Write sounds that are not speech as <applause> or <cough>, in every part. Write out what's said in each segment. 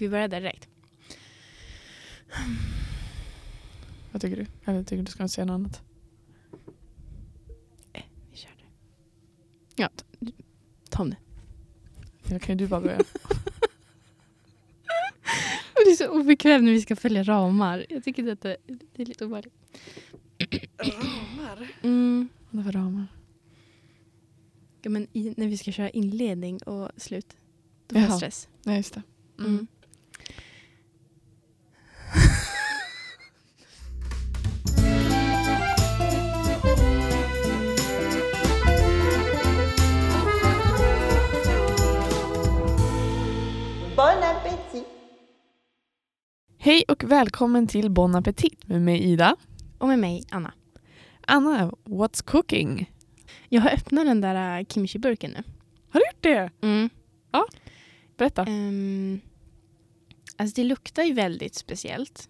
Ska vi börja där direkt? Vad tycker du? Eller tycker du ska säga något annat? Vi kör det. Ja, ta, ta om det. Eller kan ju du bara börja? <laughs> Det är så obekvämt när vi ska följa ramar. Jag tycker att det, det är lite obehagligt. Ramar? Mm. Vad för ramar? Ja, men i, när vi ska köra inledning och slut. Då får jag stress. Nej, just det. Mm. Bon Hej och välkommen till Bon Appetit med mig Ida. Och med mig, Anna. Anna, what's cooking? Jag har öppnat den där äh, kimchi-burken nu. Har du gjort det? Mm. Berätta. Um, alltså det luktar ju väldigt speciellt.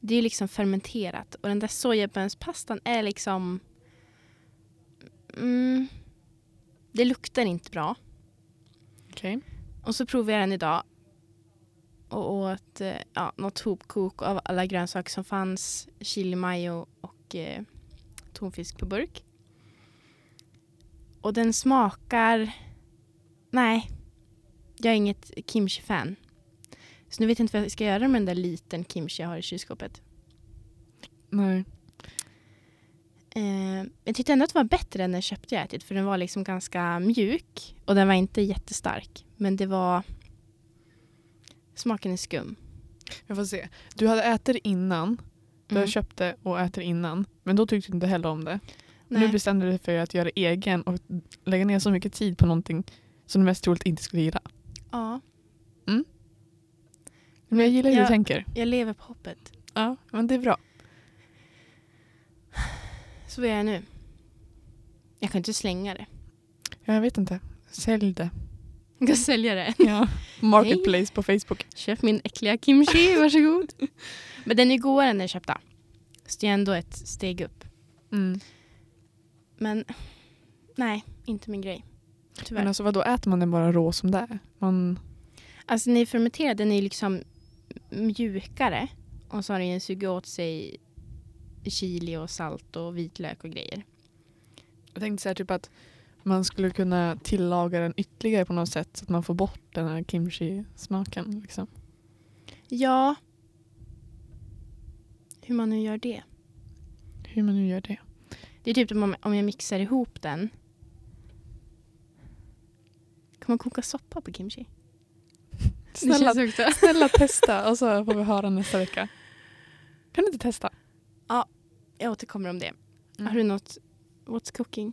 Det är ju liksom fermenterat och den där sojabönspastan är liksom... Mm, det luktar inte bra. Okej. Och så provade jag den idag och åt eh, ja, något hopkok av alla grönsaker som fanns. Chili mayo och eh, tonfisk på burk. Och den smakar... Nej, jag är inget kimchi-fan. Så nu vet jag inte vad jag ska göra med den där liten kimchi jag har i kylskåpet. Nej. Eh, jag tyckte ändå att det var bättre än den köpte jag ätit för den var liksom ganska mjuk och den var inte jättestark. Men det var... Smaken är skum. Jag får se. Du hade ätit det innan. Du Mm. det och det innan. Men då tyckte du inte heller om det. Nej. Nu bestämde du dig för att göra egen och lägga ner så mycket tid på någonting som du mest troligt inte skulle gilla. Ja, Men jag gillar hur Jag- du tänker. jag lever på hoppet. Ja, men det är bra. Så vad gör jag nu? Jag kan inte slänga det. Jag vet inte. Sälj det. <laughs> Jag kan sälja det. Ja. Marketplace på Facebook. Köp min äckliga kimchi, <laughs> varsågod. Men den är godare än den köpta. Så det är ändå ett steg upp. Mm. Men nej, inte min grej. Tyvärr. Men alltså vadå, äter man den bara rå som det är? Man... Alltså när är fermenterad, den är liksom mjukare. Och så har den sugit åt sig chili och salt och vitlök och grejer. Jag tänkte säga typ att man skulle kunna tillaga den ytterligare på något sätt så att man får bort den här kimchi-smaken. Liksom. Ja. Hur man nu gör det. Hur man nu gör det. Det är typ om, om jag mixar ihop den. Kan man koka soppa på kimchi? <laughs> Snälla, snälla testa och så får vi höra nästa vecka. Kan du inte testa? Jag återkommer om det. Mm. Har du något What's cooking?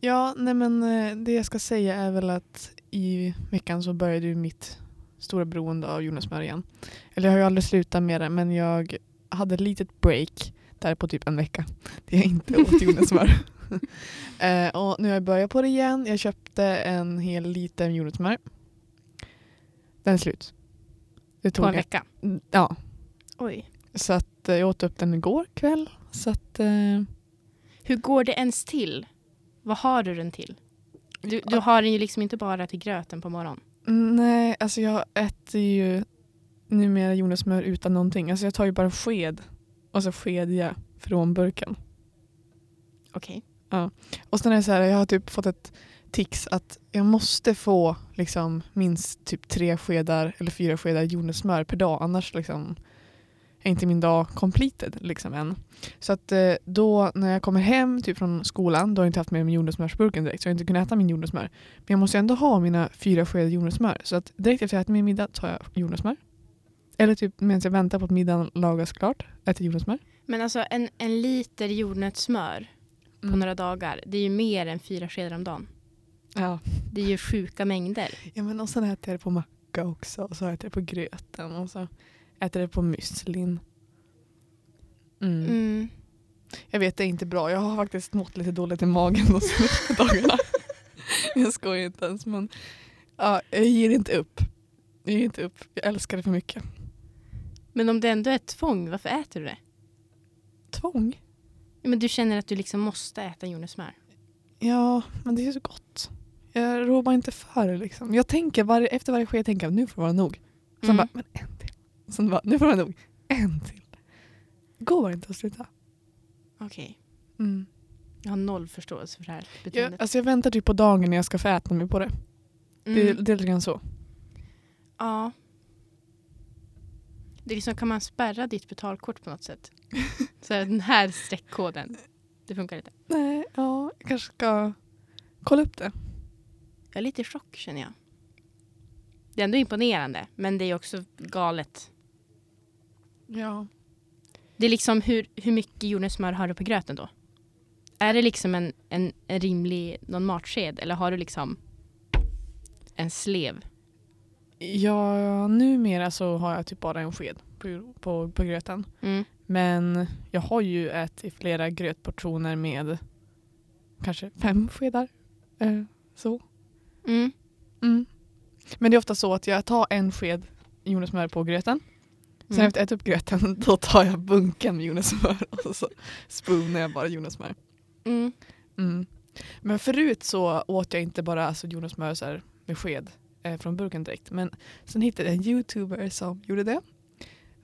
Ja, nej men eh, det jag ska säga är väl att i veckan så började ju mitt stora beroende av jordnötssmör igen. Eller jag har ju aldrig slutat med det men jag hade ett litet break där på typ en vecka. <laughs> Det jag inte åt jordnötssmör. <laughs> eh, och nu har jag börjat på det igen. Jag köpte en hel liten jordnötssmör. Den är slut. Det På tog en vecka? ett- Ja, Oj. så att eh, jag åt upp den igår kväll. Så att eh, Hur går det ens till? Vad har du den till? Du, du har den ju liksom inte bara till gröten på morgonen. Nej, alltså jag äter ju numera jordnötssmör utan någonting. Alltså jag tar ju bara sked och så skedar jag från burken. Okej. Och sen är det så här, jag har typ fått ett tics att jag måste få liksom minst typ tre skedar eller fyra skedar jordnötssmör per dag. Annars liksom är inte min dag completed liksom än. Så att eh, då när jag kommer hem typ från skolan, då har jag inte haft med mig jordnötssmörsburken direkt så jag har inte kunnat äta min jordnötssmör. Men jag måste ändå ha mina fyra skedar jordnötssmör. Så att direkt efter jag ätit min middag tar jag jordnötssmör. Eller typ medan jag väntar på att middagen lagas klart, äter jordnötssmör. Men alltså en, en liter jordnötssmör på Mm. några dagar, det är ju mer än fyra skedar om dagen. Ja. Det är ju sjuka mängder. Ja men och sen äter jag det på macka också och så äter jag det på gröten och så äter det på müslin. Mm. Mm. Jag vet det är inte bra. Jag har faktiskt mått lite dåligt i magen de senaste <laughs> dagarna. jag skojar inte ens men ja, jag ger inte upp. Jag ger inte upp. Jag älskar det för mycket. Men om det ändå är ett tvång, varför äter du det? Tvång? Ja, Men du känner att du liksom måste äta jordnötssmör. Ja, men det är så gott. Jag rår bara inte för det. Liksom. Jag tänker varje, efter varje sked tänker jag nu får det vara nog. Sen Mm. bara, men en Sen bara, nu får det vara nog. En till. Går inte att sluta. Okej. Mm. Jag har noll förståelse för det här Jag, beteendet. alltså jag väntar typ på dagen när jag ska få äta mig på det. Det, Mm. det är lite grann så. Ja. Det är liksom, kan man spärra ditt betalkort på något sätt? <laughs> Så här, den här streckkoden, det funkar inte. Nej, ja, jag kanske ska kolla upp det. Jag är lite i chock känner jag. Det är ändå imponerande, men det är också galet. Ja. Det är liksom hur, hur mycket jordnötssmör har du på gröten då? Är det liksom en, en, en rimlig någon matsked eller har du liksom en slev? Ja, numera så har jag typ bara en sked på, på, på gröten. Mm. Men jag har ju ätit flera grötportioner med kanske fem skedar. Eh, så. Mm. Mm. Men det är ofta så att jag tar en sked jordnötssmör på gröten. Sen Mm. efter jag ätit upp gröten då tar jag bunken med jordnötssmör och så spoonar jag bara jordnötssmör. Mm. Mm. Men förut så åt jag inte bara alltså, jordnötssmör med sked eh, från burken direkt. Men sen hittade jag en youtuber som gjorde det.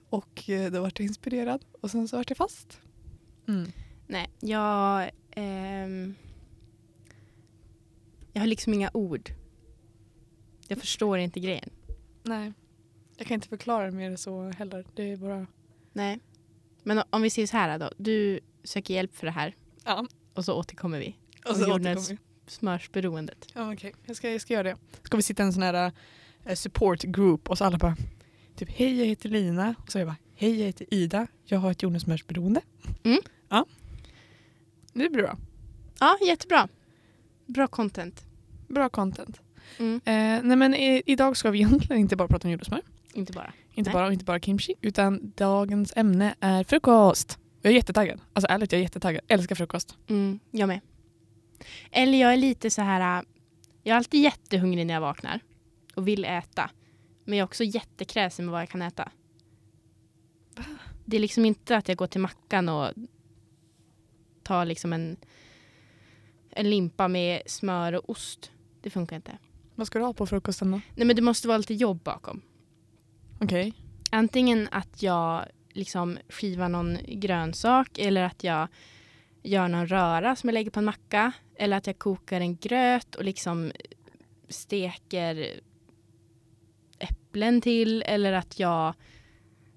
Och eh, då vart jag inspirerad och sen så vart jag fast. Mm. Nej, jag... ehm, jag har liksom inga ord. Jag förstår inte grejen. Nej. Jag kan inte förklara det mer så heller. Det är bara... Nej. Men om vi säger så här då. Du söker hjälp för det här Ja. och så återkommer vi. Och så återkommer vi. Smörsberoendet. Ja, okej. Jag, ska, jag ska göra det. Ska vi sitta i en sån här eh, support group och så alla bara typ hej jag heter Lina och så jag bara hej jag heter Ida. Jag har ett jordnötssmörsberoende. Mm. Ja. Det blir bra. Ja, jättebra. Bra content. Bra content. Mm. Eh, nej men i, idag ska vi egentligen inte bara prata om jordnötssmör. Inte bara. Inte Nej. bara och inte bara kimchi. Utan dagens ämne är frukost. Jag är jättetaggad. Alltså ärligt jag är jättetaggad. Älskar frukost. Mm, jag med. Eller jag är lite så här... äh, Jag är alltid jättehungrig när jag vaknar och vill äta. Men jag är också jättekräsen med vad jag kan äta. Det är liksom inte att jag går till mackan och tar liksom en, en limpa med smör och ost. Det funkar inte. Vad ska du ha på frukosten då? Nej men det måste vara lite jobb bakom. Okej. Antingen att jag liksom skivar någon grönsak eller att jag gör någon röra som jag lägger på en macka. Eller att jag kokar en gröt och liksom steker äpplen till. Eller att jag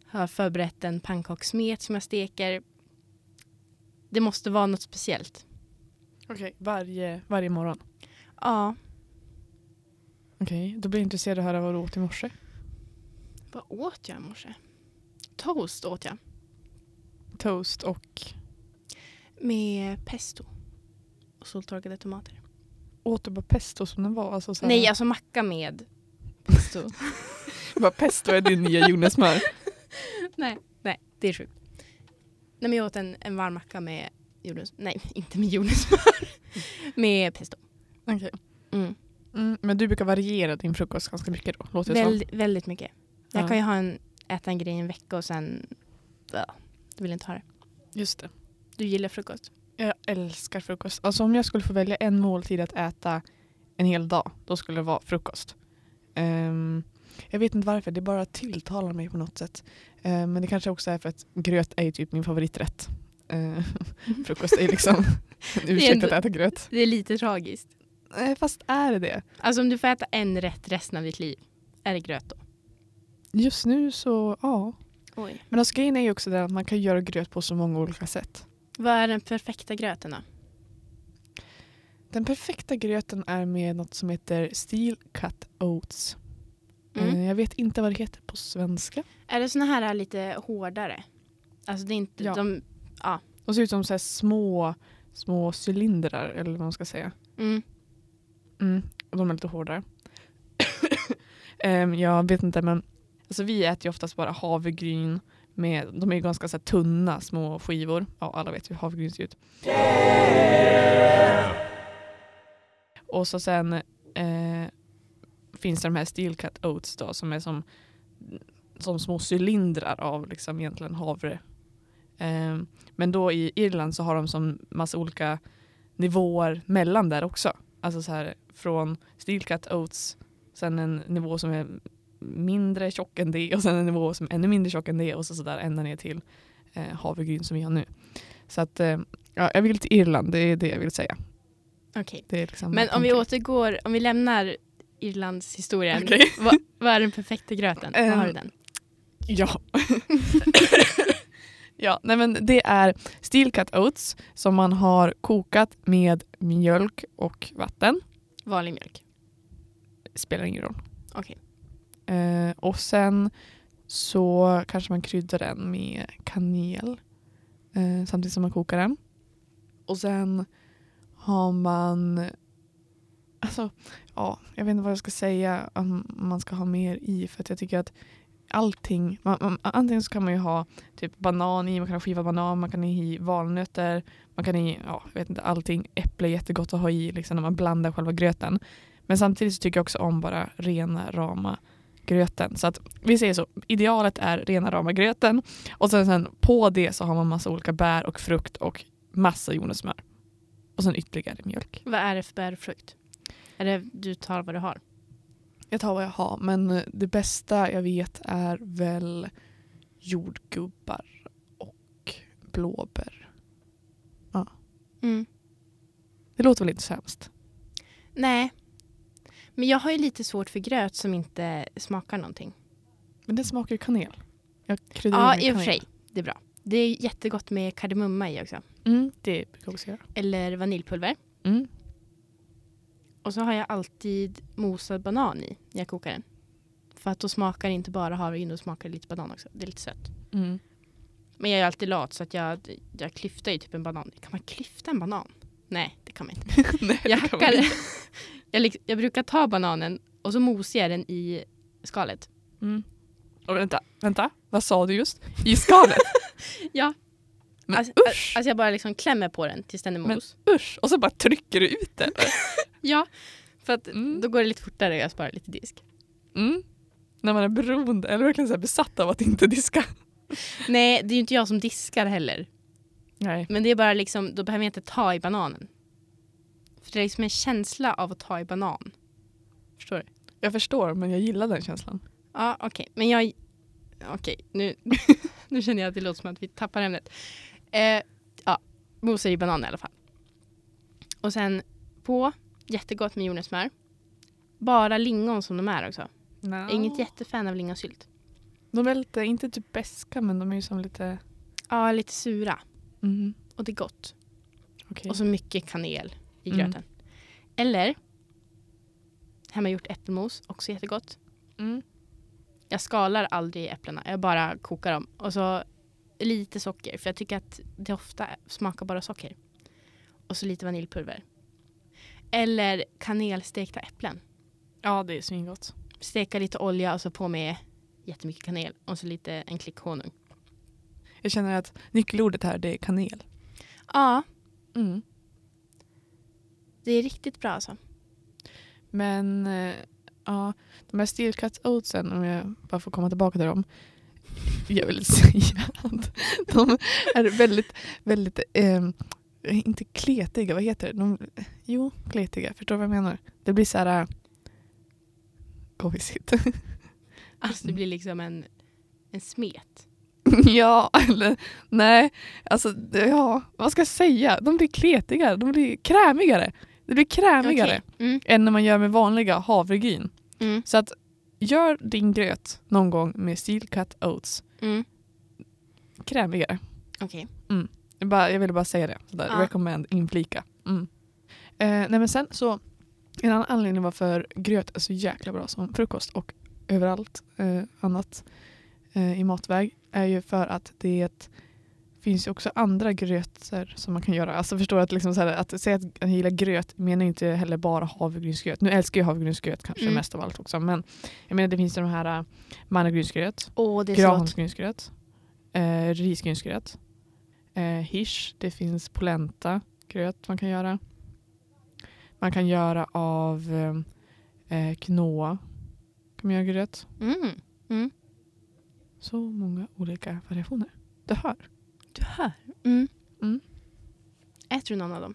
har förberett en pannkakssmet som jag steker. Det måste vara något speciellt. Okej. Varje, varje morgon. Ja, Okej. Då blir jag intresserad av att höra vad du åt i morse. Vad åt jag i morse? Toast åt jag. Toast och Med pesto. Och soltorkade tomater. åt du bara pesto som den var? Alltså Nej, alltså macka med pesto. <laughs> bara pesto är din nya jordnötssmör. <laughs> nej, nej, det är sjukt. Nej, men jag åt en, en varm macka med jordnöts... Nej, <laughs> inte med jordnötssmör. med pesto. Okej. Mm. Mm, men du brukar variera din frukost ganska mycket då? Låter Väl, väldigt mycket. Jag Ja. kan ju ha en, äta en grej i en vecka och sen... Ja, du vill inte ha det. Just det. Du gillar frukost. Jag älskar frukost. Alltså om jag skulle få välja en måltid att äta en hel dag, då skulle det vara frukost. Ehm, jag vet inte varför, det bara tilltalar mig på något sätt. Ehm, men det kanske också är för att gröt är typ min favoriträtt. Ehm, <laughs> frukost är liksom <laughs> en ursäkt att äta gröt. Det är lite tragiskt. Nej, fast är det det? Alltså om du får äta en rätt resten av ditt liv, är det gröt då? Just nu så, ja. Oj. Men alltså grejen är ju också det att man kan göra gröt på så många olika sätt. Vad är den perfekta gröten då? Den perfekta gröten är med något som heter Steel Cut Oats. Mm. Eh, Jag vet inte vad det heter på svenska. Är det såna här lite hårdare? Alltså det är inte... Ja. De, De ser ut som så små, små cylindrar eller vad man ska säga. mm. Mm. Och de är lite hårdare. <coughs> Ehm, jag vet inte men alltså vi äter ju oftast bara havregryn med, de är ju ganska så här, tunna små skivor. Ja alla vet hur havregryn ser ut. Och så sen eh, finns det de här steel cut oats då som är som, som små cylindrar av liksom egentligen havre. Ehm, men då i Irland så har de som massa olika nivåer mellan där också. Alltså så här, från Steel Cut Oats, sen en nivå som är mindre tjock än det och sen en nivå som är ännu mindre tjock än det och så sådär ända ner till eh, havregryn som vi har nu. Så att eh, ja, jag vill till Irland, det är det jag vill säga. Okej. Är liksom Men om vi återgår, om vi lämnar Irlands historien. Okej. <laughs> Vad, vad är den perfekta gröten? Vad har du Ehm, den? Ja. <laughs> ja, nej men det är Steel Cut Oats som man har kokat med mjölk och vatten. Vanlig mjölk. Spelar ingen roll. Okej. Eh, och sen så kanske man kryddar den med kanel eh, samtidigt som man kokar den. Och sen har man Alltså, ja, jag vet inte vad jag ska säga om man ska ha mer i för att jag tycker att allting, man, man, antingen så kan man ju ha typ banan i, man kan ha skivad banan, man kan ha i valnötter, man kan ha i, ja, jag vet inte, allting. Äpple är jättegott att ha i liksom, när man blandar själva gröten. Men samtidigt så tycker jag också om bara rena rama gröten. Så att vi säger så, idealet är rena rama gröten och sen, sen på det så har man massa olika bär och frukt och massa jordnötssmör. Och sen ytterligare mjölk. Vad är det för bär och frukt? Är det du tar vad du har? Jag tar vad jag har men eh, det bästa jag vet är väl jordgubbar och blåbär. Mm. Det låter väl inte så hemskt? Nej. Men jag har ju lite svårt för gröt som inte smakar någonting. Men det smakar ju kanel. Jag Ja, i och för sig. Det är bra. Det är jättegott med kardemumma i också. Mm, det brukar jag också göra. Eller vaniljpulver. Mm. Och så har jag alltid mosad banan i när jag kokar den. För att då smakar inte bara havregryn, då smakar det lite banan också. Det är lite sött. Mm. Men jag är alltid lat så att jag, jag klyftar ju typ en banan. Kan man klyfta en banan? Nej, det kan man inte. <laughs> Nej, Jag kan man hackar inte. <laughs> jag, jag brukar ta bananen och så mosar jag den i skalet. Mm. Och vänta, vänta, vad sa du just? I <laughs> skalet? Ja. Men Alltså, usch! alltså jag bara liksom klämmer på den tills den är Men- mos. Usch! Och så bara trycker du ut det. <laughs> Ja, för att Mm. då går det lite fortare och jag sparar lite disk. Mm. När man är beroende, eller verkligen så här besatt av att inte diska. Nej, det är ju inte jag som diskar heller. Nej. Men det är bara liksom, då behöver jag inte ta i bananen. För det är liksom en känsla av att ta i banan. Förstår du? Jag förstår, men jag gillar den känslan. Ja, okej. Men jag... Okej, nu, <laughs> nu känner jag att det låter som att vi tappar ämnet. Eh, ja, mosar i banan i alla fall. Och sen på, jättegott med jordnötssmör. Bara lingon som de är också. No. Jag är inget jättefan av lingonsylt. De är lite, inte typ beska men de är ju som lite... Ja, lite sura. Mm. Och det är gott. Okej. Och så mycket kanel i Mm. gröten. Eller hemmagjort äppelmos, också jättegott. Mm. Jag skalar aldrig äpplena, jag bara kokar dem. Och så lite socker, för jag tycker att det ofta smakar bara socker. Och så lite vaniljpulver. Eller kanelstekta äpplen. Ja, det är svingott. Steka lite olja och så på med jättemycket kanel. Och så lite en klick honung. Jag känner att nyckelordet här det är kanel. Ja, Mm. Det är riktigt bra alltså. Men eh, ja, de här Steel Cut Oatsen, om jag bara får komma tillbaka till dem. Jag vill <laughs> säga att de är väldigt, väldigt, eh, inte kletiga, vad heter det? De, jo, kletiga, förstår du vad jag menar? Det blir så här äh, gojsigt. <laughs> Alltså det blir liksom en, en smet. <laughs> ja, eller nej, alltså ja, vad ska jag säga? De blir kletigare, de blir krämigare. Det blir krämigare Okej. Mm, än när man gör med vanliga havregryn. mm, Så att gör din gröt någon gång med Steel Cut Oats mm. krämigare. Okej. Jag, bara, jag ville bara säga det. Sådär. Ja. Recommend, inflika. Mm. Eh, nej men sen så, en annan anledning varför gröt är så jäkla bra som frukost och överallt eh, annat eh, i matväg är ju för att det finns ju också andra gröter som man kan göra. Alltså förstår att, liksom så här, att säga att jag gillar gröt menar inte heller bara havregrynsgröt. Nu älskar jag havregrynsgröt kanske Mm. mest av allt också. Men jag menar det finns ju de här mannagrynsgröt, gransgrynsgröt, eh, risgrynsgröt, eh, hirs, det finns polenta gröt man kan göra. Man kan göra av eh, quinoa. Kan man göra gröt. Mm. Mm. Så många olika variationer. Du hör. Du hör. Mm. Mm. Äter du någon av dem?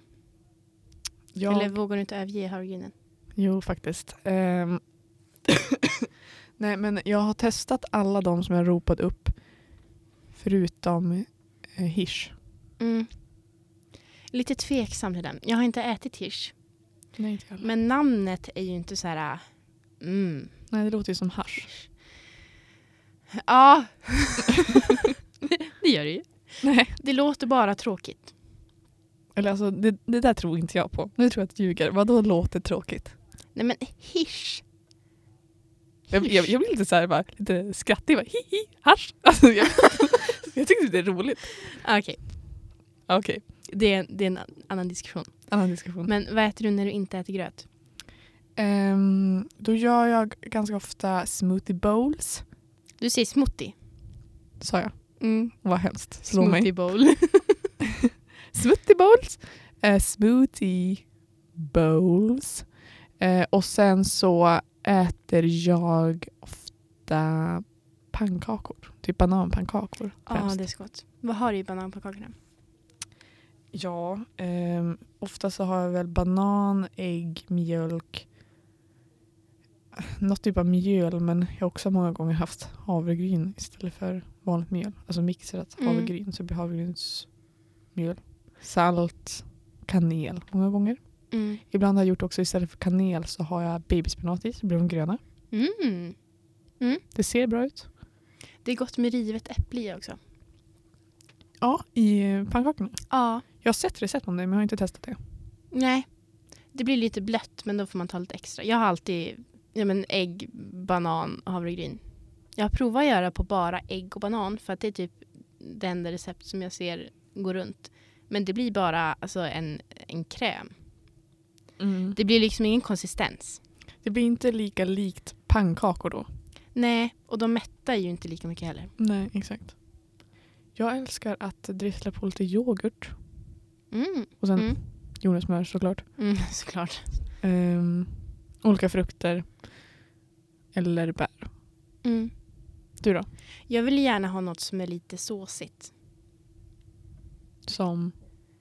Jag, Eller vågar du inte överge havregrynen? Jo, faktiskt. Ehm. <coughs> Nej, men jag har testat alla de som jag ropat upp förutom eh, Hish. Mm. Lite tveksam till den. Jag har inte ätit hirs. Nej, inte jag heller. Men namnet är ju inte så här... Mm. Nej, det låter ju som hasch. Ja. <laughs> <laughs> det gör det ju. Nej. Det låter bara tråkigt. Eller alltså, det, det där tror inte jag på. Nu tror jag att du ljuger. Vadå låter tråkigt? Nej men hirs. Jag, jag, jag blir lite så här, bara, lite skrattig. Bara, hi, hi, hasch. <laughs> Alltså, jag, <laughs> jag tycker det är roligt. Okej, Okej, det, är- det är en annan diskussion. annan diskussion. Men vad äter du när du inte äter gröt? Ehm, då gör jag ganska ofta smoothie bowls. Du säger smoothie. Sa jag. Mm. Vad hemskt. Slå mig. Smoothie bowl. <laughs> Smoothie bowls. Eh, smoothie bowls. Eh, och sen så äter jag ofta pannkakor. Typ bananpannkakor. Ja, främst. det är så gott. Vad har du i bananpannkakorna? Ja, ehm, ofta så har jag väl banan, ägg, mjölk. Något typ av mjöl men jag har också många gånger haft havregryn istället för vanligt mjöl. Alltså mixat Mm. havregryn så det blir havregrynsmjöl. Salt, kanel många gånger. Mm. Ibland har jag gjort också istället för kanel så har jag babyspenat i så blir de gröna. Mm. Det ser bra ut. Det är gott med rivet äpple i också. Ja, i pannkakorna. Ja. Jag har sett recept om det men jag har inte testat det. Nej. Det blir lite blött men då får man ta lite extra. Jag har alltid ja, men ägg, banan havregryn. Jag har provat att göra på bara ägg och banan för att det är typ det enda recept som jag ser gå runt. Men det blir bara alltså, en, en kräm. Det blir liksom ingen konsistens. Det blir inte lika likt pannkakor då. Nej, och de mättar ju inte lika mycket heller. Nej, exakt. Jag älskar att drizzla på lite yoghurt. Mm. Och sen Mm. jordnötssmör såklart. Mm, <laughs> såklart. Ehm, olika frukter. Eller bär. Mm. Du då? Jag vill gärna ha något som är lite såsigt. Som?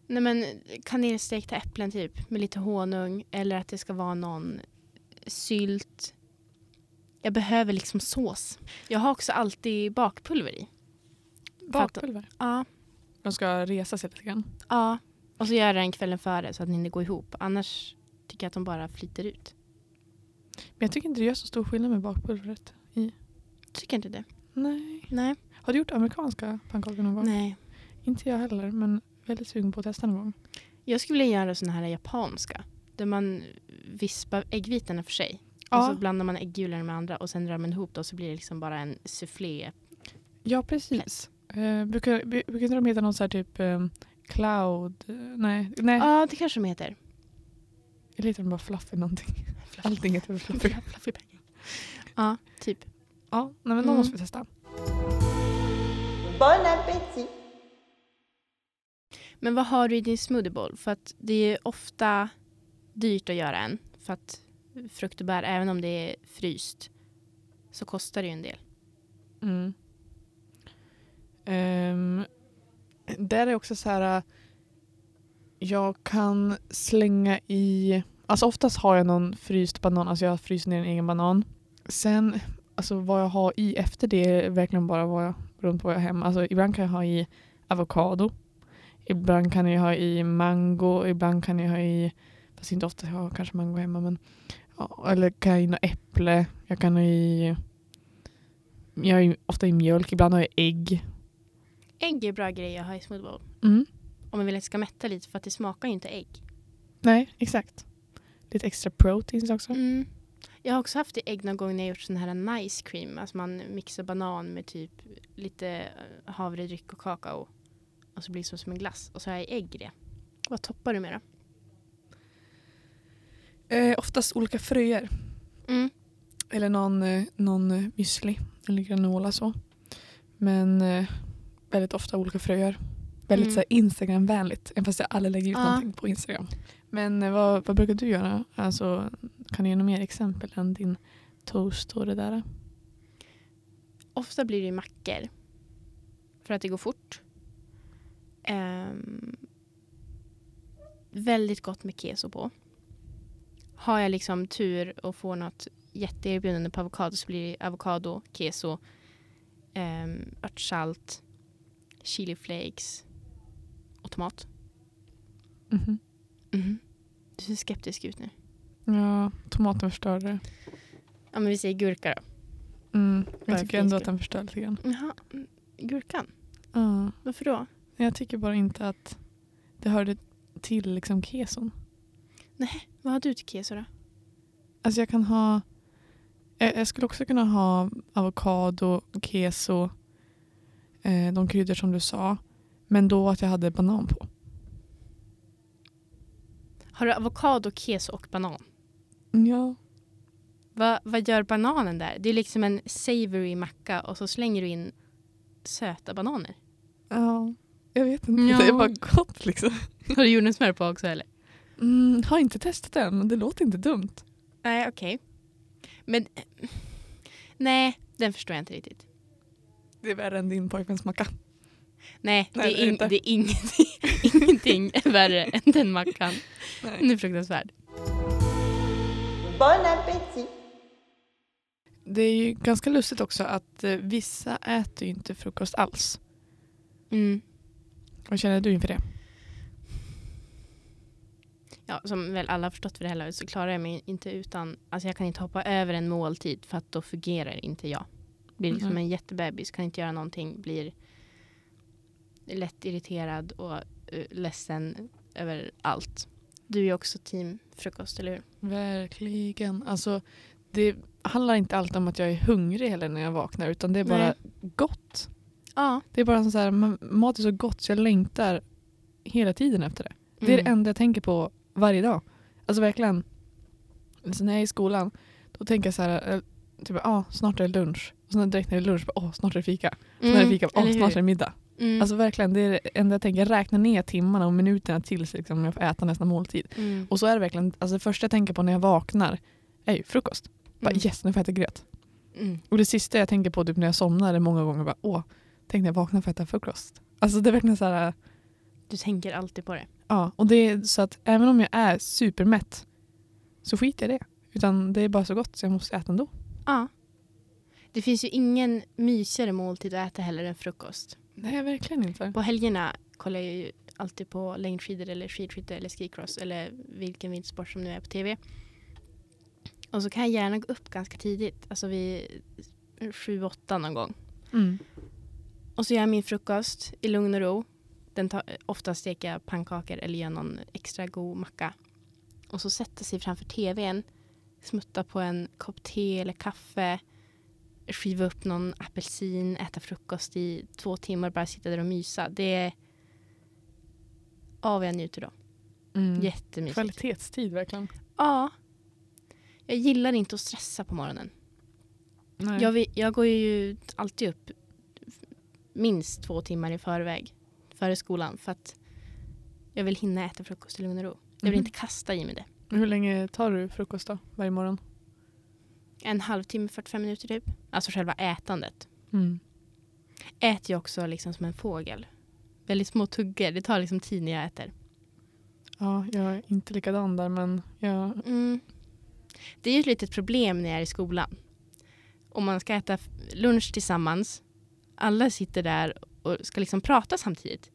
Nej men kanelstekta äpplen typ med lite honung eller att det ska vara någon sylt. Jag behöver liksom sås. Jag har också alltid bakpulver i. Bakpulver. Ja. De ska resa sig lite grann. Ja. Och så gör jag den kvällen före så att den hinner gå ihop. Annars tycker jag att de bara flyter ut. Jag tycker inte det gör så stor skillnad med bakpulvret. Tycker inte det? Nej. Nej. Har du gjort amerikanska pannkakor någon gång? Nej. Inte jag heller men väldigt sugen på att testa någon gång. Jag skulle vilja göra såna här japanska. Där man vispar äggvitorna för sig. Ja. Och så blandar man äggulorna med andra och sen rör man ihop det och så blir det liksom bara en soufflé. Ja precis. Uh, brukar, bru- brukar inte de heta någon så här typ ehm, cloud? eh, nej. nej. Ja, det kanske de heter. Eller heter de bara fluffy någonting? <laughs> Allting heter väl fluffy. Ja, typ. Ja, nej, men de Mm. måste vi testa. Bon appétit Men vad har du i din smoothie bowl? För att det är ofta dyrt att göra en. För att frukt och bär, även om det är fryst, så kostar det ju en del. Mm. Ehm, där är också så här. äh, Jag kan slänga i... Alltså oftast har jag någon fryst banan. Alltså jag fryser ner en egen banan. Sen, alltså vad jag har i efter det är verkligen bara vad jag, beroende på vad jag har hemma. Alltså ibland kan jag ha i avokado. Ibland kan jag ha i mango. Ibland kan jag ha i, fast inte ofta jag har kanske mango hemma. Men, ja, eller kan jag ha i äpple. Jag kan ha i jag har ofta i mjölk, ibland har jag ägg. Ägg är bra grej att ha i smoothie bowl. Mm. Om man vill att det ska mätta lite för att det smakar ju inte ägg. Nej, exakt. Lite extra proteins också. Mm. Jag har också haft i ägg någon gång när jag gjort sån här nice cream. Alltså man mixar banan med typ lite eh, havredryck och kakao. Och så blir det som, som en glass. Och så har jag ägg i det. Vad toppar du med då? Eh, oftast olika fröer. Mm. Eller någon, eh, någon eh, müsli eller granola så. Men eh, väldigt ofta olika fröer. Väldigt Mm. Instagram-vänligt. Även fast jag aldrig lägger ut Ja. någonting på Instagram. Men eh, vad, vad brukar du göra? Alltså, kan du ge några mer exempel än din toast och det där? Ofta blir det ju mackor. För att det går fort. Ehm, väldigt gott med keso på. har jag liksom tur och får något jätteerbjudande på avokado så blir det avokado, keso, um, örtsalt, chili flakes och tomat. Mhm. Mhm. Du ser skeptisk ut nu. Ja, tomaten förstör det. Ja men vi säger gurka då. Mm. Jag tycker ändå att den förstör lite grann. Jaha, mm, gurkan. Ja. Varför då? Jag tycker bara inte att det hörde till liksom keson. Vad har du till keso då? Alltså jag kan ha... Jag, jag skulle också kunna ha avokado, keso, eh, de kryddor som du sa. Men då att jag hade banan på. Har du avokado, keso och banan? Ja. Va, vad gör bananen där? Det är liksom en savory macka och så slänger du in söta bananer. ja. Jag vet inte, Ja. det är bara gott liksom. <laughs> Har du jordnötssmör på också eller? Mm, har inte testat än, men det låter inte dumt. Nej, okej. Men eh, nej, den förstår jag inte riktigt. Det är värre än din pojkväns macka. Nej, Nej, det, är in, det är ingenting, <laughs> ingenting värre än den mackan. Den är fruktansvärd. Bon appétit Det är ju ganska lustigt också att eh, vissa äter ju inte frukost alls. Mm. Vad känner du inför det? Ja, som väl alla har förstått för det här laget så klarar jag mig inte utan, alltså jag kan inte hoppa över en måltid för att då fungerar inte jag. Blir liksom Mhm. en jättebebis, kan inte göra någonting, blir lätt irriterad och uh, ledsen över allt. Du är också team frukost, eller hur? Verkligen. Alltså, det handlar inte alltid om att jag är hungrig heller när jag vaknar utan det är bara Nej. gott. Ja. Det är bara så här, ma- mat är så gott så jag längtar hela tiden efter det. Det är Mm. det enda jag tänker på varje dag. Alltså verkligen. Så när jag är i skolan då tänker jag så här, eh, typ, ah, snart är det lunch. Och sen direkt när det är lunch, åh, snart är det fika. När det är fika, åh, Mm, eller snart är det middag. Mm. Alltså verkligen, det är det enda jag tänker. Jag räknar ner timmarna och minuterna tills liksom, jag får äta nästa måltid. Mm. Och så är det verkligen, alltså det första jag tänker på när jag vaknar är ju frukost. Bara, Mm. yes, nu får jag äta gröt. Mm. Och det sista jag tänker på typ, när jag somnar är många gånger bara, åh, tänk när jag vaknar för att äta frukost. Alltså det är verkligen så här, Du tänker alltid på det. ja. Och det är så att även om jag är supermätt så skiter jag i det. Utan det är bara så gott så jag måste äta ändå. Ja. Det finns ju ingen mysigare måltid att äta heller än frukost. Nej, verkligen inte. På helgerna kollar jag ju alltid på längdskidor eller skidskytte eller skicross eller vilken vintersport som nu är på tv. Och så kan jag gärna gå upp ganska tidigt, alltså vid sju, åtta någon gång. Mm. Och så gör jag min frukost i lugn och ro. Den tar, ofta steker jag pannkakor eller gör någon extra god macka. Och så sätter sig framför tvn, smutta på en kopp te eller kaffe, skiva upp någon apelsin, äta frukost i två timmar, bara sitta där och mysa. Det är... Ja, vad jag njuter då. Mm. Jättemysigt. Kvalitetstid verkligen. Ja. Jag gillar inte att stressa på morgonen. Nej. Jag, jag går ju alltid upp minst två timmar i förväg, före skolan, för att jag vill hinna äta frukost i lugn och ro. Jag vill Mhm. inte kasta i mig det. Hur länge tar du frukost då, varje morgon? En halvtimme, 45 minuter typ. Alltså själva ätandet. Mm. Äter jag också liksom som en fågel. Väldigt små tuggor. Det tar liksom tid när jag äter. Ja, jag är inte likadan där men jag... Mm. Det är ju ett litet problem när jag är i skolan. Om man ska äta lunch tillsammans. Alla sitter där och ska liksom prata samtidigt.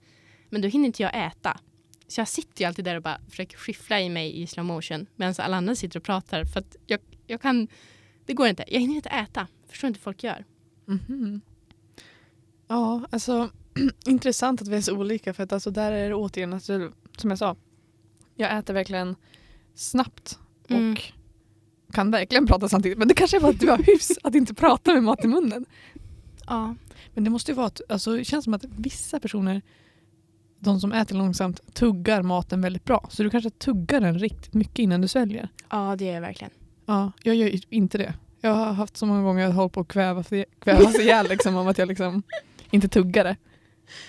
Men då hinner inte jag äta. Så jag sitter ju alltid där och bara försöker skiffla i mig i slow motion medan alla andra sitter och pratar. För att jag, jag kan... Det går inte. Jag hinner inte äta. Förstår inte folk gör. Mhm. Ja, alltså <clears throat> intressant att vi är så olika för att alltså, där är det återigen, alltså, som jag sa, jag äter verkligen snabbt och Mm. kan verkligen prata samtidigt. Men det kanske är för att du har hyfs att inte prata med mat i munnen. Ja. Men det måste ju vara att, alltså, det känns som att vissa personer, de som äter långsamt, tuggar maten väldigt bra. Så du kanske tuggar den riktigt mycket innan du sväljer. ja, det är jag verkligen. Ja, jag gör inte det. Jag har haft så många gånger jag har hållit på att kväva, kvävas ihjäl <laughs> liksom, om att jag liksom inte tuggar det.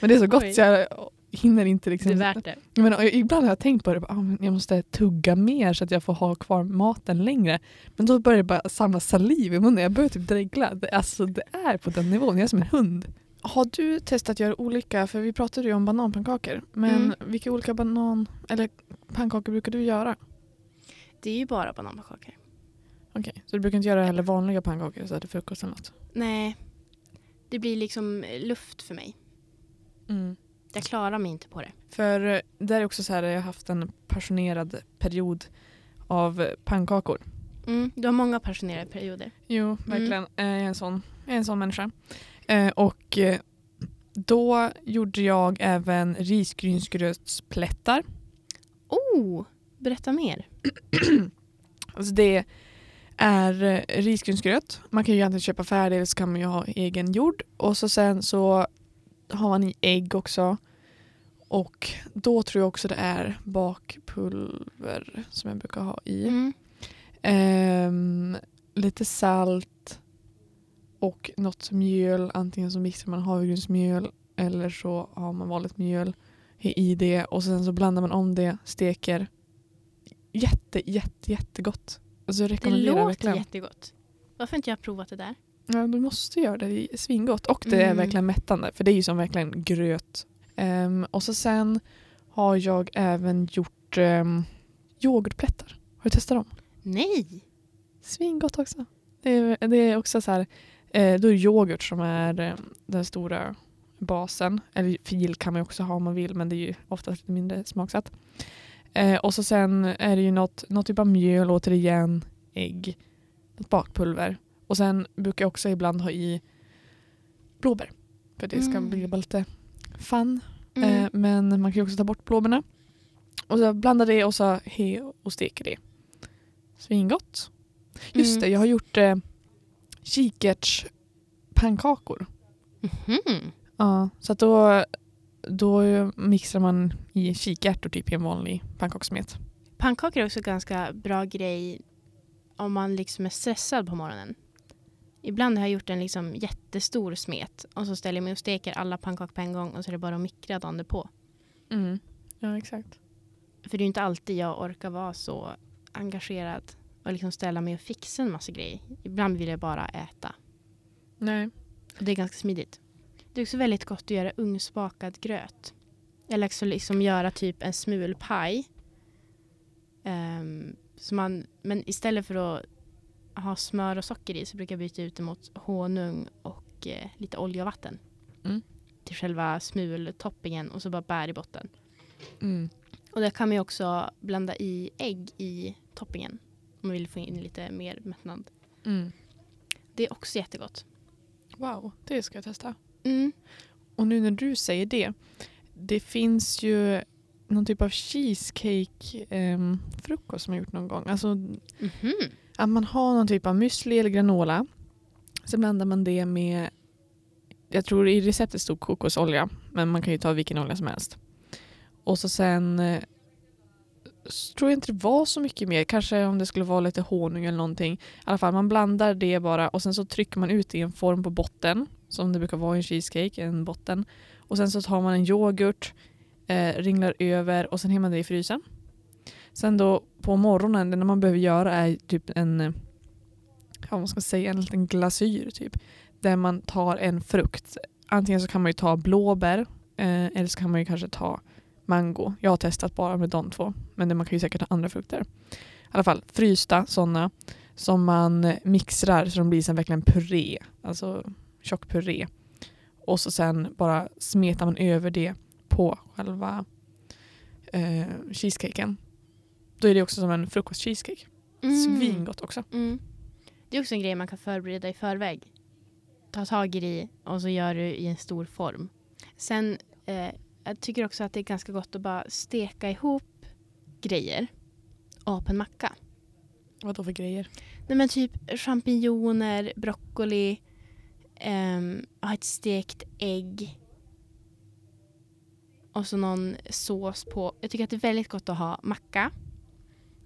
Men det är så gott Oj. så jag hinner inte Det liksom. är värt det. Och ibland har jag tänkt på det, bara, ah, men jag måste tugga mer så att jag får ha kvar maten längre. Men då börjar det bara samla saliv i munnen, jag börjar typ dregla. Det, alltså, det är på den nivån, jag är som en hund. Har du testat att göra olika, för vi pratade ju om bananpannkakor, men Mm. vilka olika banan eller pannkakor brukar du göra? Det är ju bara bananpannkakor. Okej, så du brukar inte göra heller vanliga pannkakor så här till frukost eller något? Nej, det blir liksom luft för mig. Mm. Jag klarar mig inte på det. För eh, det är också så här, jag har haft en passionerad period av eh, pannkakor. Mm, du har många passionerade perioder. Jo, verkligen. Eh, Jag är en sån, jag är en sån människa. Eh, och eh, då gjorde jag även risgrynsgrötsplättar. Oh, berätta mer. <clears throat> Alltså det är eh, risgrynsgröt. Man kan ju egentligen köpa färdig eller så kan man ju ha egen gjord. Och så sen så har man i ägg också. Och då tror jag också det är bakpulver som jag brukar ha i. Mm. Ehm, lite salt och något mjöl. Antingen så mixar man havregrynsmjöl eller så har man vanligt mjöl i det och sen så blandar man om det, steker. Jätte, jätte, jättegott. Alltså jag Det låter verkligen. jättegott. Varför inte jag har provat det där? Ja, du måste göra det. Det är svingott. Och det är Mm. verkligen mättande. För det är ju som verkligen gröt. Ehm, och så sen har jag även gjort um, yoghurtplättar. Har du testat dem? Nej! Svingott också. Det är, det är också så här, eh, då är yoghurt som är eh, den stora basen. Eller fil kan man också ha om man vill men det är ju oftast lite mindre smaksatt. Eh, och så sen är det ju något, något typ av mjöl återigen, ägg, ett bakpulver. Och sen brukar jag också ibland ha i blåbär. För det ska Mm. bli lite fun. Mm. Eh, men man kan ju också ta bort blåbärna. Och så blanda det och så he och steker det. Svingott. Just Mm. det, jag har gjort eh, kikärtspannkakor. Mhm. Ja, så att då, då mixar man i kikärtor typ i en vanlig pannkakssmet. Pannkakor är också ganska bra grej om man liksom är stressad på morgonen. Ibland har jag gjort en liksom jättestor smet och så ställer jag mig och steker alla pannkakor på en gång och så är det bara att mikra dagen på. Mm. Ja, exakt. För det är ju inte alltid jag orkar vara så engagerad och liksom ställa mig och fixa en massa grejer. Ibland vill jag bara äta. Nej. Och det är ganska smidigt. Det är också väldigt gott att göra ugnsbakad gröt. Eller också liksom göra typ en smulpaj. Um, så man, men istället för att ha smör och socker i så brukar jag byta ut det mot honung och eh, lite olja och vatten. Mm. Till själva smultoppingen och så bara bär i botten. Mm. Och där kan man ju också blanda i ägg i toppingen. Om man vill få in lite mer mättnad. Mm. Det är också jättegott. Wow, det ska jag testa. Mm. Och nu när du säger det. Det finns ju någon typ av cheesecake-frukost som jag gjort någon gång. Alltså Mhm. att man har någon typ av müsli eller granola. Så blandar man det med, jag tror i receptet stod kokosolja, men man kan ju ta vilken olja som helst. Och så sen eh, så tror jag inte det var så mycket mer, kanske om det skulle vara lite honung eller någonting. I alla fall, man blandar det bara och sen så trycker man ut det i en form på botten, som det brukar vara i en cheesecake, en botten. Och sen så tar man en yoghurt, eh, ringlar över och sen häller man det i frysen. Sen då på morgonen, det man behöver göra är typ en, ja, vad man ska säga, en liten glasyr typ. Där man tar en frukt. Antingen så kan man ju ta blåbär eh, eller så kan man ju kanske ta mango. Jag har testat bara med de två. Men man kan ju säkert ha andra frukter. I alla fall frysta sådana som man mixrar så de blir sen verkligen puré. Alltså tjock puré. Och så sen bara smetar man över det på själva eh, cheesecaken. Då är det också som en frukost-cheesecake. Svingott också. Mm. Det är också en grej man kan förbereda i förväg. Ta tag i det och så gör du i en stor form. Sen eh, jag tycker också att det är ganska gott att bara steka ihop grejer på en macka. Vad då för grejer? Nej men typ champinjoner, broccoli, ehm, ha ett stekt ägg och så någon sås på. Jag tycker att det är väldigt gott att ha macka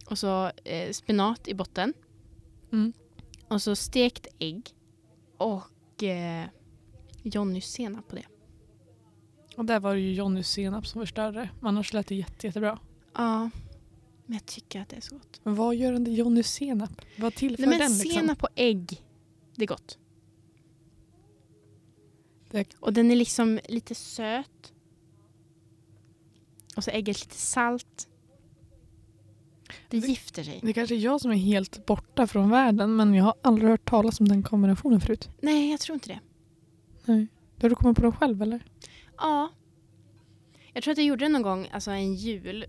och så eh, spenat i botten Mm. och så stekt ägg och eh, Johnnys senap på det. Och där var det ju Johnnys senap som förstörde. Annars lät det jätte, jättebra. Ja, men jag tycker att det är så gott. Men vad gör den Johnnys senap? Vad tillför Nej, men den liksom? senap och ägg, det är gott. Det- Och den är liksom lite söt. Och så ägget lite salt. Det gifter sig. Det kanske är jag som är helt borta från världen men jag har aldrig hört talas om den kombinationen förut. Nej, jag tror inte det. Nej. Har du kommit på den själv eller? Ja. Jag tror att jag gjorde det någon gång, alltså en jul.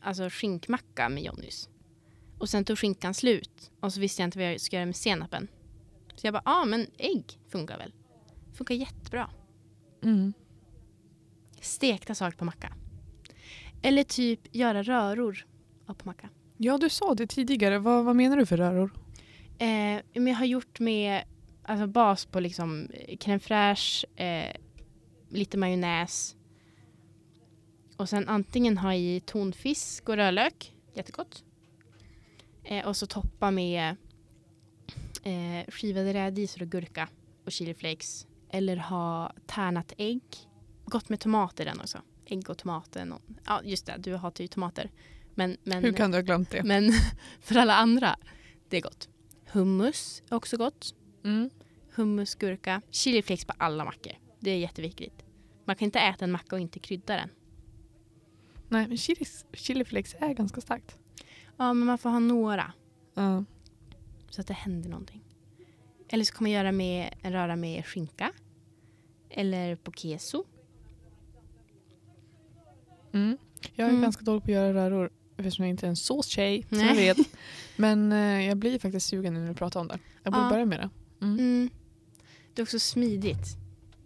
Alltså skinkmacka med Johnnys. Och sen tog skinkan slut. Och så visste jag inte vad jag skulle göra med senapen. Så jag bara, ja ah, men ägg funkar väl. Funkar jättebra. Mm. Stekta saker på macka. Eller typ göra röror på macka. Ja, du sa det tidigare. Vad, vad menar du för röror? Eh, men jag har gjort med alltså bas på liksom crème fraîche, eh, lite majonnäs. Och sen antingen ha i tonfisk och rödlök, jättegott. Eh, och så toppa med eh, skivade rädisor och gurka och chiliflakes. Eller ha tärnat ägg. Gott med tomater den också. Ägg och tomater. Någon. Ja, just det. Du hatar ju tomater. Men, men, Hur kan du ha glömt det? men <laughs> för alla andra, det är gott. Hummus är också gott. Mm. Hummus, gurka, chiliflakes på alla mackor. Det är jätteviktigt. Man kan inte äta en macka och inte krydda den. Nej, men chili, chiliflakes är ganska starkt. Ja, men man får ha några Ja. så att det händer någonting. Eller så kan man göra med röra med skinka. Eller på keso. Mm. Jag är Mm. ganska dålig på att göra röror eftersom jag inte är en såstjej, som Nej. jag vet. <laughs> Men eh, jag blir faktiskt sugen när du pratar om det. Jag borde Ja. börja med det. Mm. Mm. Det är också smidigt.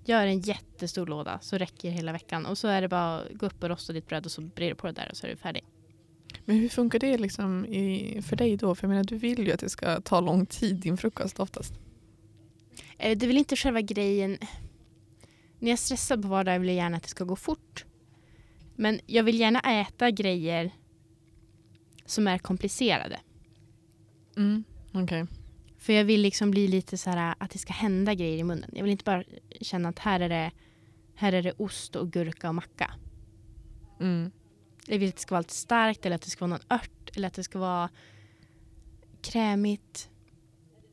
Gör en jättestor låda så räcker hela veckan. Och så är det bara att gå upp och rosta ditt bröd och så brer du på det där och så är du färdig. Men hur funkar det liksom i, för dig då? För jag menar, du vill ju att det ska ta lång tid, din frukost oftast. Eh, Det är väl inte själva grejen. När jag stressar på vardag vill jag gärna att det ska gå fort. Men jag vill gärna äta grejer som är komplicerade. Mm. Okej. För jag vill liksom bli lite så här att det ska hända grejer i munnen. Jag vill inte bara känna att här är det, här är det ost och gurka och macka. Mm. Jag vill att det ska vara lite starkt eller att det ska vara någon ört eller att det ska vara krämigt.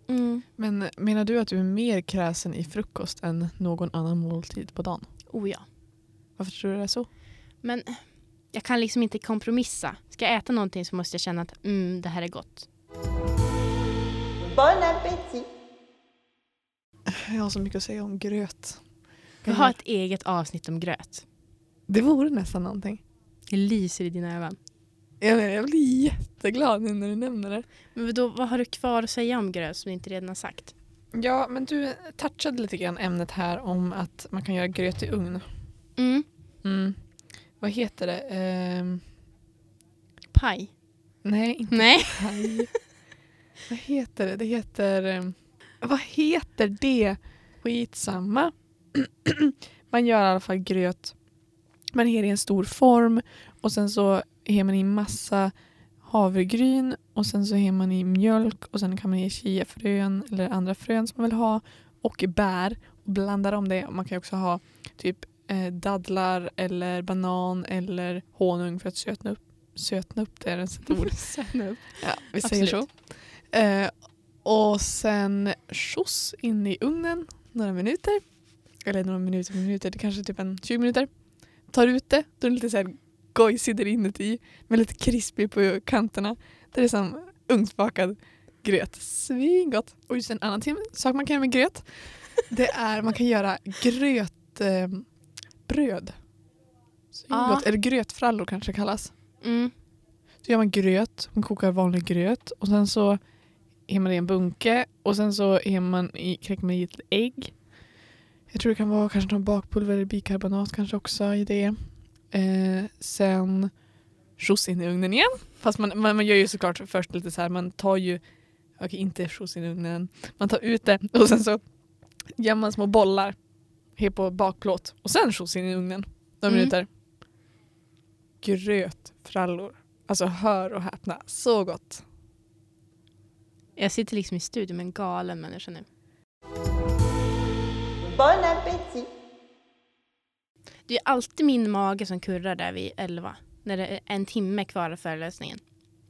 Mm. Men menar du att du är mer kräsen i frukost än någon annan måltid på dagen? Oh ja. Varför tror du det är så? Men jag kan liksom inte kompromissa. Ska jag äta någonting så måste jag känna att mm, det här är gott. Bon appétit Jag har så mycket att säga om gröt. Vi har ett eget avsnitt om gröt. Det vore nästan någonting. Det lyser i dina ögon. Jag, menar, jag blir jätteglad nu när du nämner det. Men då, vad har du kvar att säga om gröt som du inte redan har sagt? Ja, men du touchade lite grann ämnet här om att man kan göra gröt i ugn. Mm. Mm. Vad heter det? Ehm, Paj. nej, inte Nej. paj. <laughs> vad heter det? Det heter... ehm, vad heter det? Skitsamma. <clears throat> man gör i alla fall gröt. Man har i en stor form och sen så har man i massa havregryn och sen så har man i mjölk och sen kan man ge chiafrön eller andra frön som man vill ha och bär och blandar om det. Man kan också ha typ eh, dadlar eller banan eller honung för att sötna upp, sötna upp det är ett <laughs> ord. Sen upp. Ja, vi säger så. Eh, och sen skjuts in i ugnen några minuter. Eller några minuter, minuter, det kanske är typ en 20 minuter. Tar ut det, då är det lite så här gojsig där inuti med lite krispig på kanterna. Det är som ugnsbakad gröt. Svingott. Och just en annan tim- sak man kan göra med gröt det är man kan göra gröt eh. Ja. Eller grötfrallor kanske det kallas. Mm. Så gör man gröt, man kokar vanlig gröt och sen så har man det i en bunke och sen så man i, kräcker man i ett ägg. Jag tror det kan vara kanske någon bakpulver eller bikarbonat kanske också i det. Eh, sen skjuts in i ugnen igen. Fast man, man, man gör ju såklart först lite så här, man tar ju, okej inte skjuts in i ugnen, man tar ut det och sen så gör man små bollar här på bakplåt och sen skjuts in i ugnen några Mm. minuter. Grötfrallor. Alltså hör och häpna, så gott. Jag sitter liksom i studion med en galen människa nu. Bon appétit Det är alltid min mage som kurrar där vid elva. När det är en timme kvar av föreläsningen.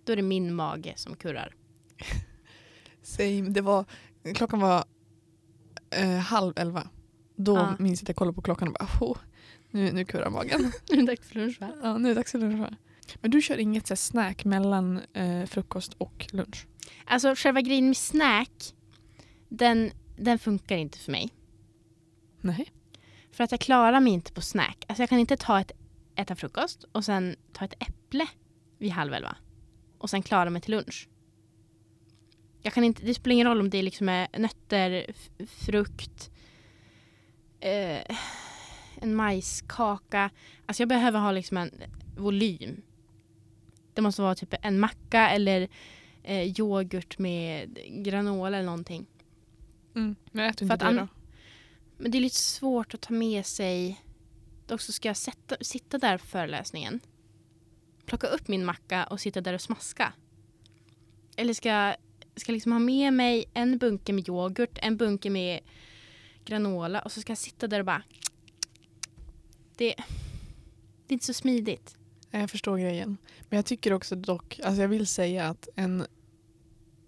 Då är det min mage som kurrar. <laughs> Same. Det var, klockan var eh, halv elva. Då Ja. minns jag att jag kollade på klockan och bara oh, nu, nu kurrar magen. <laughs> Nu är det dags för lunch va? ja, nu är det dags för lunch. va? Men du kör inget så snack mellan eh, frukost och lunch? Alltså själva grejen med snack, den, den funkar inte för mig. Nej. För att jag klarar mig inte på snack. Alltså jag kan inte ta ett, äta frukost och sen ta ett äpple vid halv elva. Och sen klara mig till lunch. Jag kan inte, det spelar ingen roll om det liksom är nötter, f- frukt, eh, en majskaka. Alltså jag behöver ha liksom en volym. Det måste vara typ en macka eller eh, yoghurt med granola eller någonting. Mm. Men äter inte det då? Men det är lite svårt att ta med sig. Dock så ska jag sätta, sitta där på föreläsningen. Plocka upp min macka och sitta där och smaska. Eller ska jag ska liksom ha med mig en bunke med yoghurt, en bunke med granola och så ska jag sitta där och bara... Det, det är inte så smidigt. Jag förstår grejen. Men jag tycker också dock, alltså jag vill säga att en,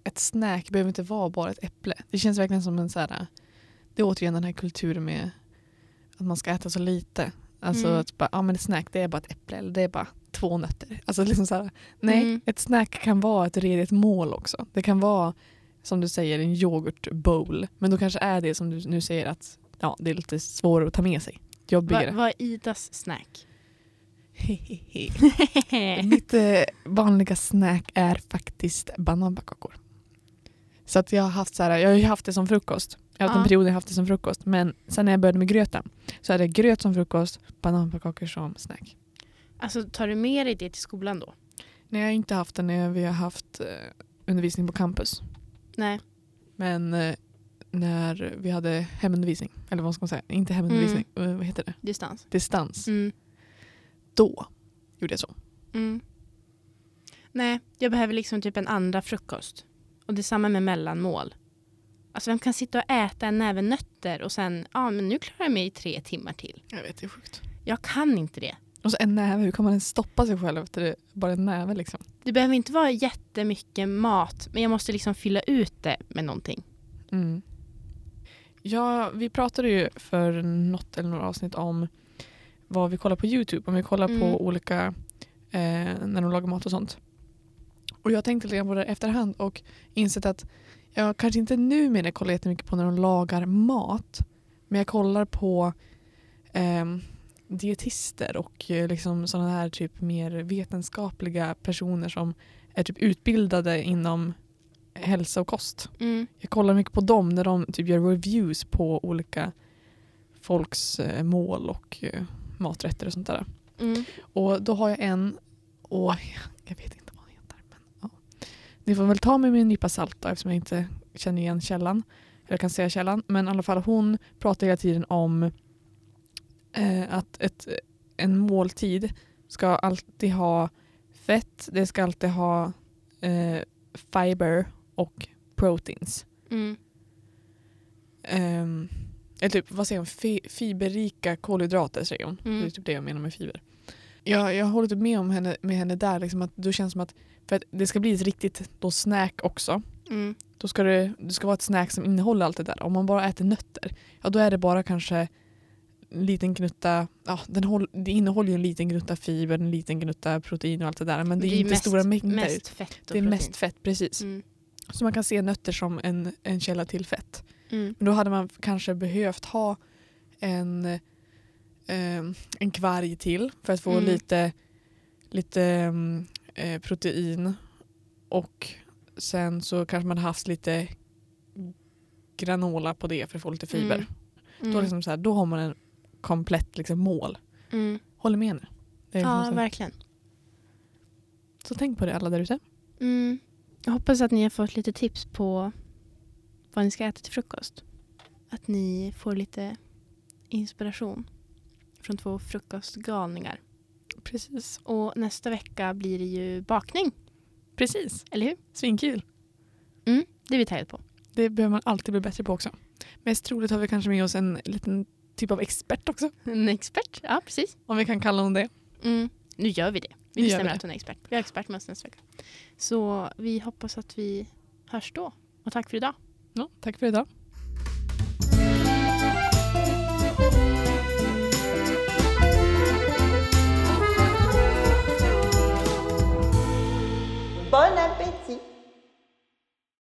ett snack behöver inte vara bara ett äpple. Det känns verkligen som en så här, det är återigen den här kulturen med att man ska äta så lite. Alltså Mm. att bara, ja men ett snack det är bara ett äpple eller det är bara två nötter. Alltså liksom så här, nej, Mm. ett snack kan vara ett redigt mål också. Det kan vara som du säger en yoghurtbowl. Men då kanske är det som du nu säger att ja, det är lite svårare att ta med sig. Jobbigare. Va, vad är Idas snack? <laughs> Mitt eh, vanliga snack är faktiskt bananpannkakor. Så att jag har haft så här, jag har ju haft det som frukost. Jag har haft Ja. en period jag haft det som frukost. Men sen när jag började med gröten så är det gröt som frukost, bananpannkakor som snack. alltså tar du med dig det till skolan då? Nej, jag har inte haft det när vi har haft eh, undervisning på campus. Nej. Men eh, när vi hade hemundervisning, eller vad ska man säga, inte hemundervisning, eh, vad heter det? Distans? Distans. Mm. Då gjorde jag så. Mm. Nej, jag behöver liksom typ en andra frukost. Och det är samma med mellanmål. Alltså vem kan sitta och äta en näve nötter och sen, ja men nu klarar jag mig i tre timmar till. Jag vet, det är sjukt. Jag kan inte det. Och så en näve, hur kan man ens stoppa sig själv efter det? bara en näve liksom? Det behöver inte vara jättemycket mat, men jag måste liksom fylla ut det med någonting. Mm. Ja, vi pratade ju för något eller några avsnitt om vad vi kollar på Youtube. Om vi kollar Mm. på olika, eh, när de lagar mat och sånt. Och jag tänkte lite på det efterhand och insett att jag kanske inte numera kollar jättemycket på när de lagar mat. Men jag kollar på ehm, dietister och eh, liksom sådana här typ mer vetenskapliga personer som är typ utbildade inom hälsa och kost. Mm. Jag kollar mycket på dem när de typ gör reviews på olika folks eh, mål och eh, maträtter och sånt där. Mm. Och då har jag en, och jag vet inte vad han heter. Men, ja. Ni får väl ta mig med en nypa salt då, eftersom jag inte känner igen källan. Eller kan säga källan. Men i alla fall hon pratar hela tiden om eh, att ett, en måltid ska alltid ha fett, det ska alltid ha eh, fiber och proteins. Mm. Um, eller typ, vad säger hon? Fi fiberrika kolhydrater säger hon. Mm. Det är typ det jag menar med fiber. Jag, jag håller typ med om henne, med henne där. Liksom att då känns det som att för att det ska bli ett riktigt då snack också. Mm. Då ska det, det ska vara ett snack som innehåller allt det där. Om man bara äter nötter, ja då är det bara kanske en liten gnutta, ja, den håll, det innehåller ju en liten gnutta fiber, en liten gnutta protein och allt det där. Men det är, inte mest, stora mängder. Mest fett och det är protein. mest fett, precis. Mm. Så man kan se nötter som en, en källa till fett. Mm. Men då hade man kanske behövt ha en, eh, en kvarg till för att få Mm. lite, lite mm, eh, protein. Och sen så kanske man haft lite granola på det för att få lite fiber. Mm. Då, Mm. liksom så här, då har man en komplett liksom, mål. Mm. Håller med nu. Liksom Ja, så, verkligen. så tänk på det alla där ute. Mm. Jag hoppas att ni har fått lite tips på vad ni ska äta till frukost. Att ni får lite inspiration från två frukostgalningar. Precis. Och nästa vecka blir det ju bakning, Precis. eller hur? Svinkul. Det är vi taggade på. Det behöver man alltid bli bättre på också. Mest troligt har vi kanske med oss en liten typ av expert också. En expert, ja precis. Om vi kan kalla hon det. Mm. Nu gör vi det. Vi Nu vi bestämmer det. att hon är expert. Vi har expert med oss nästa vecka. Så vi hoppas att vi hörs då. Och tack för idag. Ja, tack för idag.